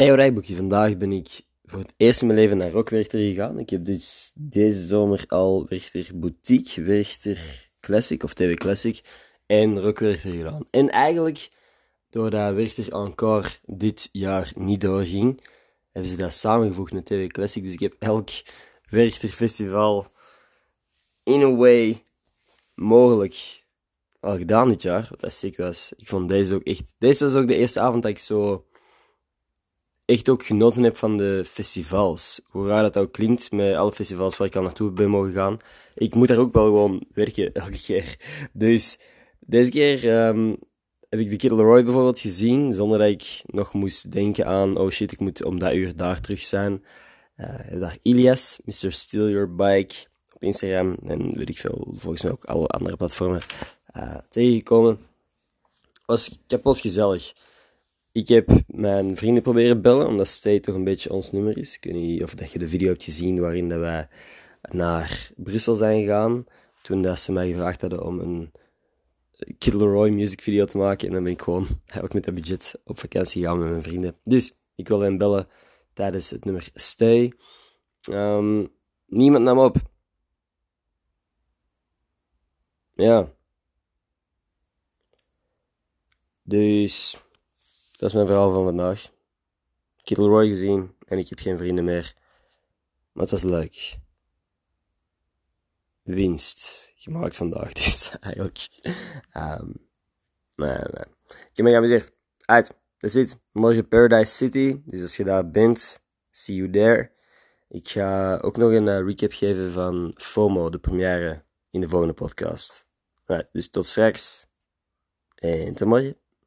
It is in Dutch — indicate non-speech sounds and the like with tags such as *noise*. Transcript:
Hey rijboekje, vandaag ben ik voor het eerst in mijn leven naar Rockwerchter gegaan. Ik heb dus deze zomer al Werchter Boutique, Werchter Classic of TV Classic en Rockwerchter gedaan. En eigenlijk, doordat Werchter Encore dit jaar niet doorging, hebben ze dat samengevoegd met TV Classic. Dus ik heb elk Werchter Festival in a way mogelijk al gedaan dit jaar. Wat dat sick was. Ik vond deze ook echt... Deze was ook de eerste avond dat ik zo echt ook genoten heb van de festivals. Hoe raar dat ook klinkt, met alle festivals waar ik al naartoe ben mogen gaan. Ik moet daar ook wel gewoon werken, *laughs* elke keer. Dus deze keer um, heb ik de Kid Leroy bijvoorbeeld gezien, zonder dat ik nog moest denken aan, oh shit, ik moet om dat uur daar terug zijn. Uh, heb daar Ilias, Mr. Steal Your Bike, op Instagram en weet ik veel, volgens mij ook alle andere platformen uh, tegengekomen. Was kapot gezellig. Ik heb mijn vrienden proberen bellen, omdat Stay toch een beetje ons nummer is. Ik weet niet of dat je de video hebt gezien waarin dat wij naar Brussel zijn gegaan. Toen dat ze mij gevraagd hadden om een Kid Leroy music video te maken. En dan ben ik gewoon *laughs* eigenlijk met dat budget op vakantie gegaan met mijn vrienden. Dus ik wil hen bellen tijdens het nummer Stay. Um, niemand nam op. Ja. Dus dat is mijn verhaal van vandaag. Ik heb gezien en ik heb geen vrienden meer. Maar het was leuk. Winst gemaakt vandaag, *laughs* dus eigenlijk. Um, nee, nee. Ik heb me geamuseerd. Uit, dat is het. Morgen Paradise City, dus als je daar bent, see you there. Ik ga ook nog een uh, recap geven van FOMO, de première, in de volgende podcast. Right, dus tot straks. En tot morgen.